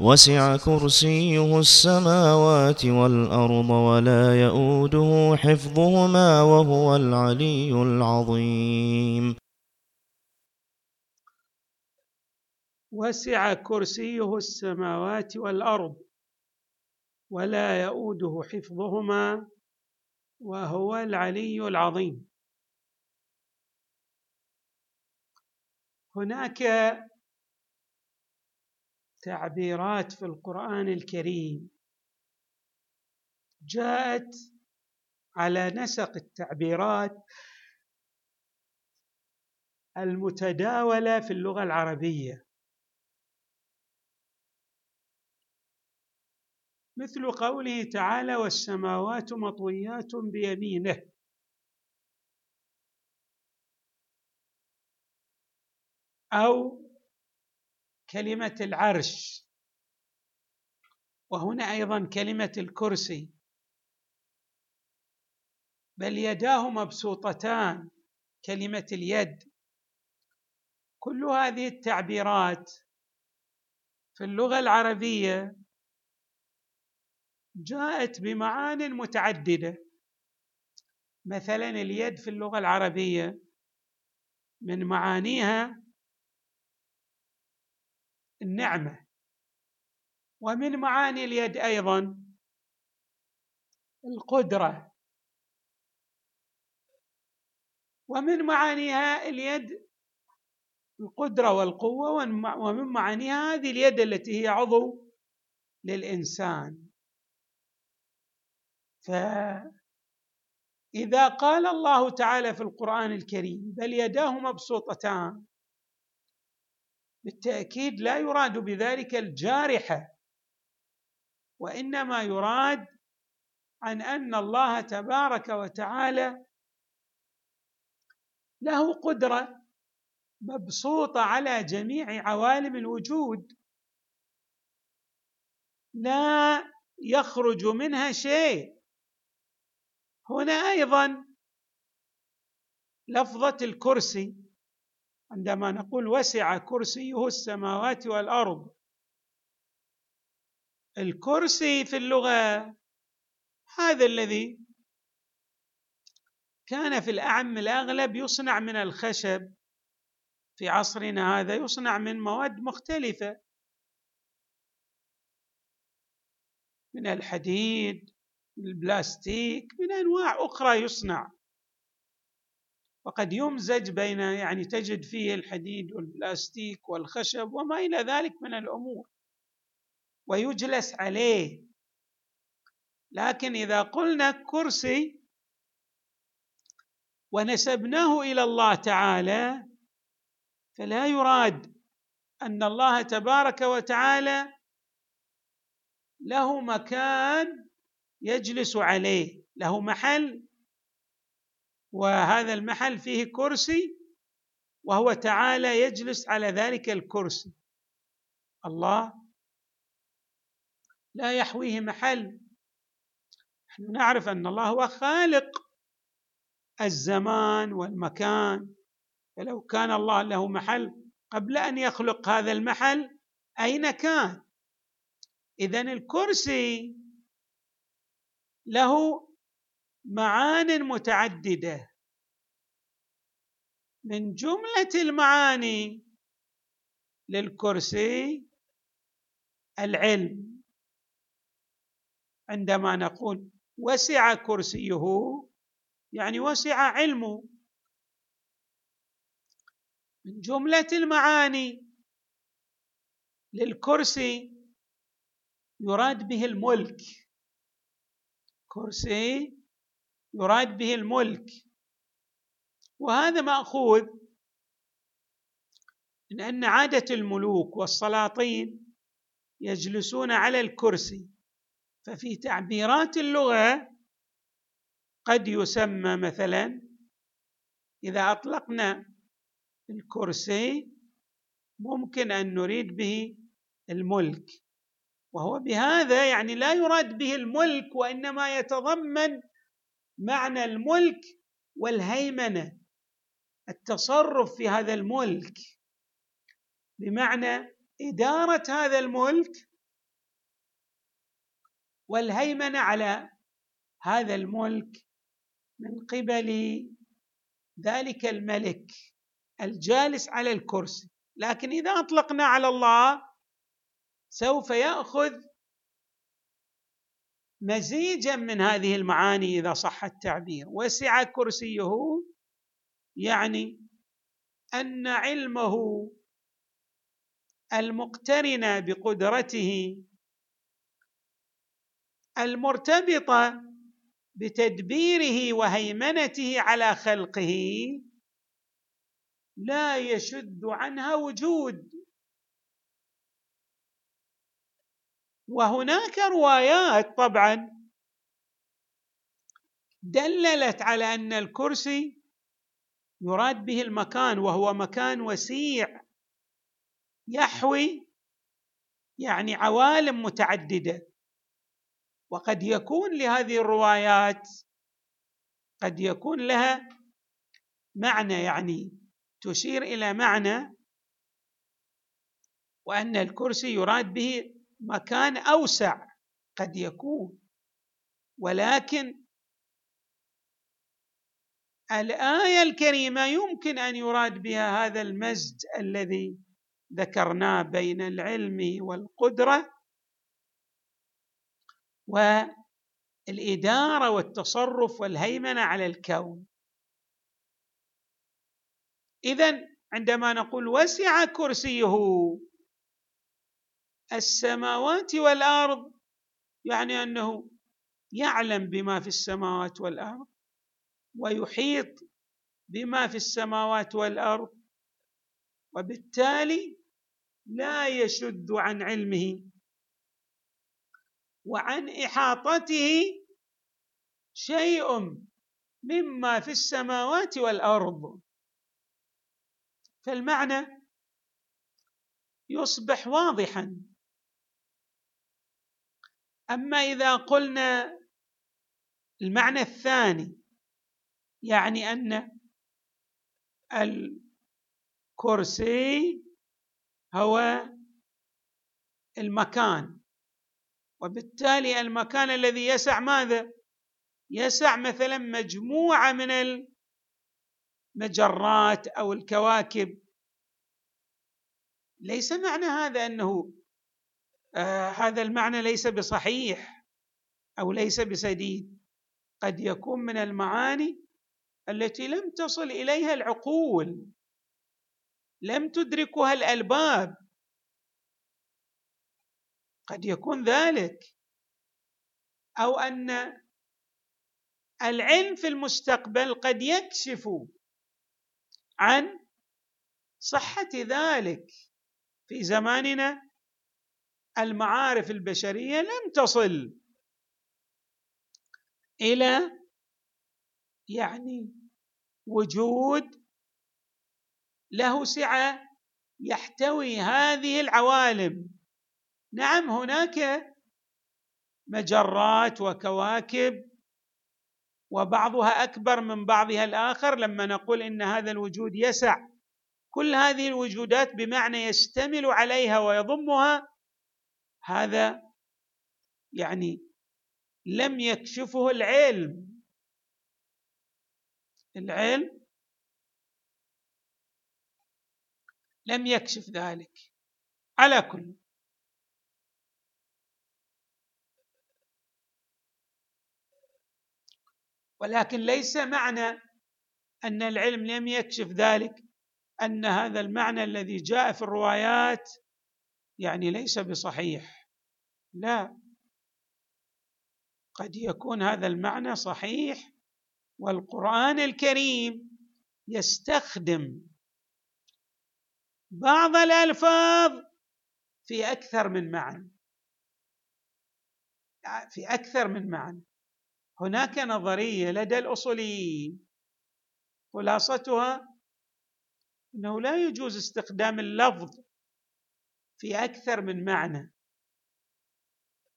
وسع كرسيه السماوات والأرض ولا يؤوده حفظهما وهو العلي العظيم. وسع كرسيه السماوات والأرض ولا يؤوده حفظهما وهو العلي العظيم. هناك تعبيرات في القرآن الكريم. جاءت على نسق التعبيرات المتداولة في اللغة العربية. مثل قوله تعالى والسماوات مطويات بيمينه أو كلمة العرش. وهنا أيضا كلمة الكرسي. بل يداه مبسوطتان كلمة اليد. كل هذه التعبيرات في اللغة العربية جاءت بمعان متعددة. مثلا اليد في اللغة العربية من معانيها النعمة. ومن معاني اليد أيضا القدرة. ومن معانيها اليد القدرة والقوة ومن معانيها هذه اليد التي هي عضو للإنسان. فإذا قال الله تعالى في القرآن الكريم بل يداه مبسوطتان بالتأكيد لا يراد بذلك الجارحة وإنما يراد عن أن الله تبارك وتعالى له قدرة مبسوطة على جميع عوالم الوجود لا يخرج منها شيء. هنا أيضا لفظة الكرسي عندما نقول وسع كرسيه السماوات والأرض. الكرسي في اللغة هذا الذي كان في الأعم الأغلب يصنع من الخشب. في عصرنا هذا يصنع من مواد مختلفة. من الحديد البلاستيك من أنواع أخرى يصنع. وقد يمزج بين يعني تجد فيه الحديد والبلاستيك والخشب وما إلى ذلك من الأمور ويجلس عليه. لكن إذا قلنا كرسي ونسبناه إلى الله تعالى فلا يراد أن الله تبارك وتعالى له مكان يجلس عليه له محل وهذا المحل فيه كرسي وهو تعالى يجلس على ذلك الكرسي. الله لا يحويه محل. نحن نعرف أن الله هو خالق الزمان والمكان. فلو كان الله له محل قبل أن يخلق هذا المحل أين كان؟ اذا الكرسي له معان متعددة. من جملة المعاني للكرسي العلم. عندما نقول وسع كرسيه يعني وسع علمه. من جملة المعاني للكرسي يراد به الملك. كرسي يراد به الملك. وهذا مأخوذ من أن عادة الملوك والسلاطين يجلسون على الكرسي ففي تعبيرات اللغة قد يسمى مثلا إذا أطلقنا الكرسي ممكن أن نريد به الملك. وهو بهذا يعني لا يراد به الملك وإنما يتضمن معنى الملك والهيمنة التصرف في هذا الملك. بمعنى إدارة هذا الملك والهيمنة على هذا الملك من قبل ذلك الملك الجالس على الكرسي. لكن إذا أطلقنا على الله سوف يأخذ مزيجا من هذه المعاني إذا صح التعبير. وسع كرسيه يعني أن علمه المقترن بقدرته المرتبطه بتدبيره وهيمنته على خلقه لا يشد عنها وجود. وهناك روايات طبعا دللت على أن الكرسي يراد به المكان وهو مكان وسيع يحوي يعني عوالم متعددة. وقد يكون لهذه الروايات قد يكون لها معنى يعني تشير إلى معنى وأن الكرسي يراد به مكان أوسع قد يكون. ولكن الآية الكريمة يمكن أن يراد بها هذا المزج الذي ذكرناه بين العلم والقدرة والإدارة والتصرف والهيمنة على الكون. اذا عندما نقول وسع كرسيه السماوات والأرض يعني أنه يعلم بما في السماوات والأرض ويحيط بما في السماوات والأرض وبالتالي لا يشد عن علمه وعن إحاطته شيء مما في السماوات والأرض. فالمعنى يصبح واضحا. أما إذا قلنا المعنى الثاني يعني أن الكرسي هو المكان وبالتالي المكان الذي يسع ماذا؟ يسع مثلا مجموعة من المجرات أو الكواكب. ليس معنى هذا أنه آه هذا المعنى ليس بصحيح أو ليس بسديد. قد يكون من المعاني التي لم تصل إليها العقول لم تدركها الألباب. قد يكون ذلك أو أن العلم في المستقبل قد يكشف عن صحة ذلك في زماننا المعارف البشرية لم تصل إلى يعني وجود له سعة يحتوي هذه العوالم. نعم هناك مجرات وكواكب وبعضها أكبر من بعضها الآخر. لما نقول إن هذا الوجود يسع كل هذه الوجودات بمعنى يشتمل عليها ويضمها هذا يعني لم يكشفه العلم. العلم لم يكشف ذلك. على كل. ولكن ليس معنى أن العلم لم يكشف ذلك أن هذا المعنى الذي جاء في الروايات يعني ليس بصحيح. لا. قد يكون هذا المعنى صحيح والقرآن الكريم يستخدم بعض الألفاظ في أكثر من معنى. في أكثر من معنى. هناك نظرية لدى الأصوليين خلاصتها أنه لا يجوز استخدام اللفظ في أكثر من معنى.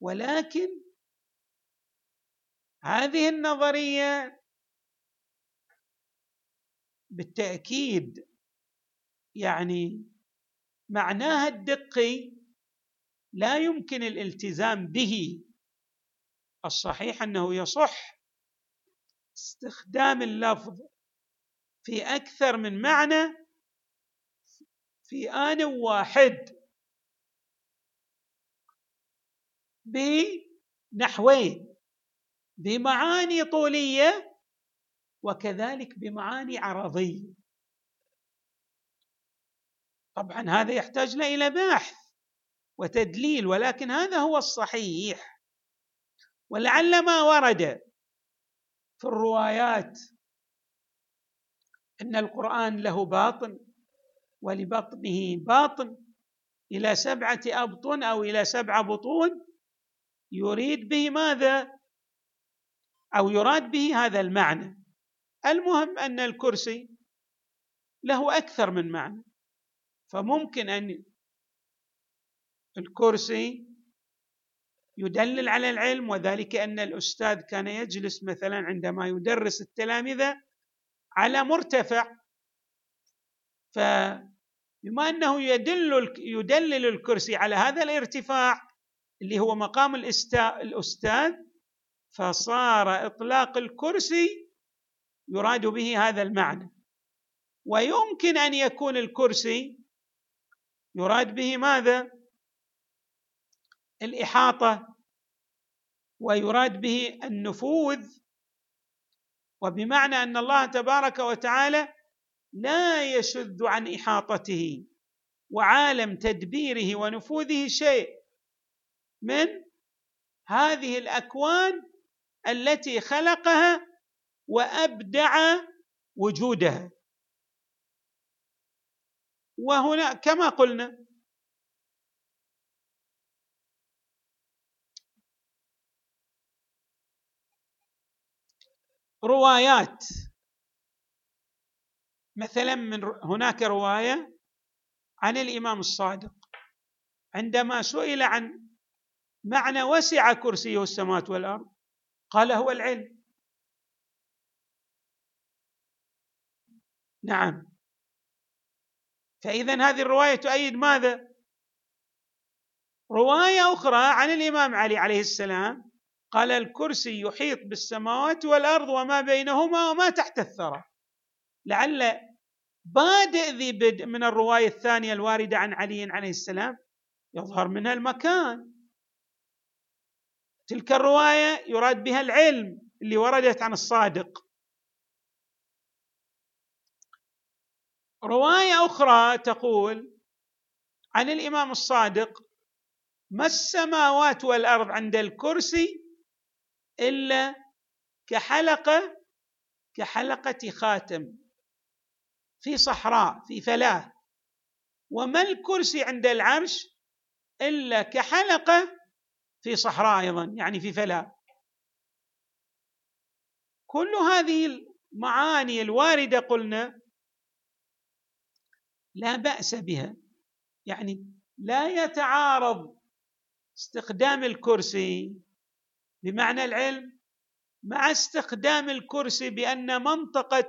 ولكن هذه النظرية بالتأكيد يعني معناها الدقي لا يمكن الالتزام به. الصحيح أنه يصح استخدام اللفظ في أكثر من معنى في آن واحد. بنحوين بمعاني طولية وكذلك بمعاني عرضية. طبعا هذا يحتاج إلى بحث وتدليل ولكن هذا هو الصحيح. ولعل ما ورد في الروايات إن القرآن له باطن ولبطنه باطن إلى سبعة أبطن أو إلى سبع بطون يريد به ماذا؟ أو يراد به هذا المعنى. المهم أن الكرسي له أكثر من معنى. فممكن أن الكرسي يدلل على العلم وذلك أن الأستاذ كان يجلس مثلا عندما يدرس التلامذه على مرتفع. فبما أنه يدل يدلل الكرسي على هذا الارتفاع اللي هو مقام الأستاذ فصار إطلاق الكرسي يراد به هذا المعنى. ويمكن أن يكون الكرسي يراد به ماذا؟ الإحاطة ويراد به النفوذ. وبمعنى أن الله تبارك وتعالى لا يشذ عن إحاطته وعالم تدبيره ونفوذه شيء. من هذه الأكوان التي خلقها وأبدع وجودها. وهنا كما قلنا روايات. مثلا من هناك رواية عن الإمام الصادق. عندما سئل عن معنى وسع كرسيه السماوات والأرض. قال هو العلم. نعم. فإذا هذه الرواية تؤيد ماذا؟ رواية أخرى عن الإمام علي عليه السلام. قال الكرسي يحيط بالسماوات والأرض وما بينهما وما تحت الثرى. لعل بادئ ذي بدء من الرواية الثانية الواردة عن علي عليه السلام. يظهر منها المكان. تلك الرواية يراد بها العلم اللي وردت عن الصادق. رواية أخرى تقول عن الإمام الصادق ما السماوات والأرض عند الكرسي إلا كحلقة كحلقة خاتم في صحراء في فلاة وما الكرسي عند العرش إلا كحلقة في صحراء أيضا يعني في فلاه كل هذه المعاني الواردة قلنا لا بأس بها. يعني لا يتعارض استخدام الكرسي بمعنى العلم مع استخدام الكرسي بأن منطقة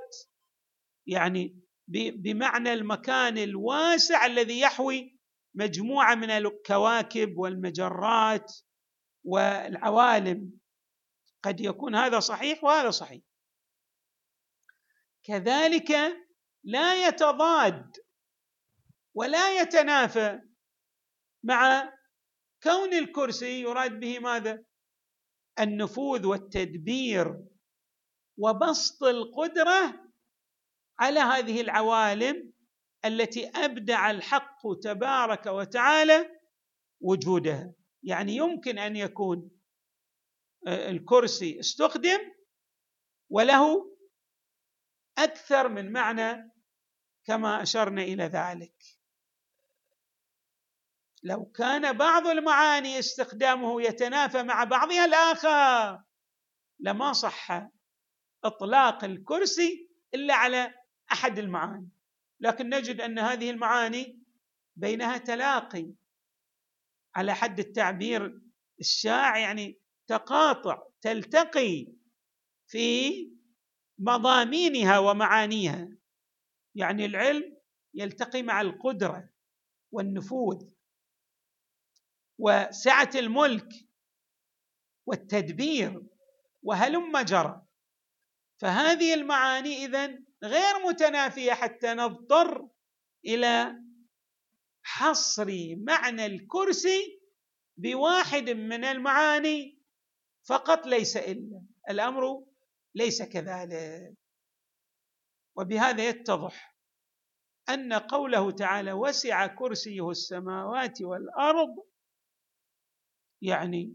يعني بمعنى المكان الواسع الذي يحوي مجموعة من الكواكب والمجرات والعوالم قد يكون هذا صحيح وهذا صحيح. كذلك لا يتضاد ولا يتنافى مع كون الكرسي يراد به ماذا؟ النفوذ والتدبير وبسط القدرة على هذه العوالم التي أبدع الحق تبارك وتعالى وجودها. يعني يمكن أن يكون آه، الكرسي استخدم وله أكثر من معنى كما أشرنا إلى ذلك. لو كان بعض المعاني استخدامه يتنافى مع بعضها الآخر لما صح إطلاق الكرسي إلا على أحد المعاني. لكن نجد أن هذه المعاني بينها تلاقي على حد التعبير الشائع يعني تقاطع تلتقي في مضامينها ومعانيها. يعني العلم يلتقي مع القدرة والنفوذ وسعة الملك والتدبير وهلم جرى. فهذه المعاني إذن غير متنافية حتى نضطر إلى حصر معنى الكرسي بواحد من المعاني فقط ليس إلا الأمر ليس كذلك. وبهذا يتضح أن قوله تعالى وسع كرسيه السماوات والأرض يعني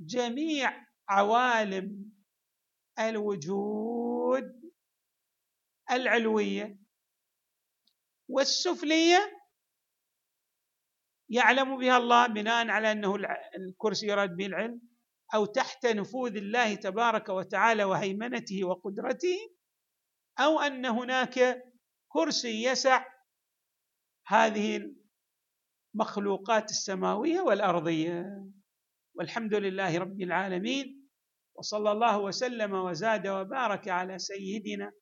جميع عوالم الوجود العلوية والسفلية يعلم بها الله بناء على أنه الكرسي يراد به العلم أو تحت نفوذ الله تبارك وتعالى وهيمنته وقدرته أو أن هناك كرسي يسع هذه المخلوقات السماوية والأرضية. والحمد لله رب العالمين وصلى الله وسلم وزاد وبارك على سيدنا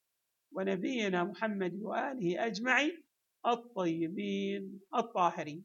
ونبينا محمد وآله أجمعين. الطيبين الطاهرين.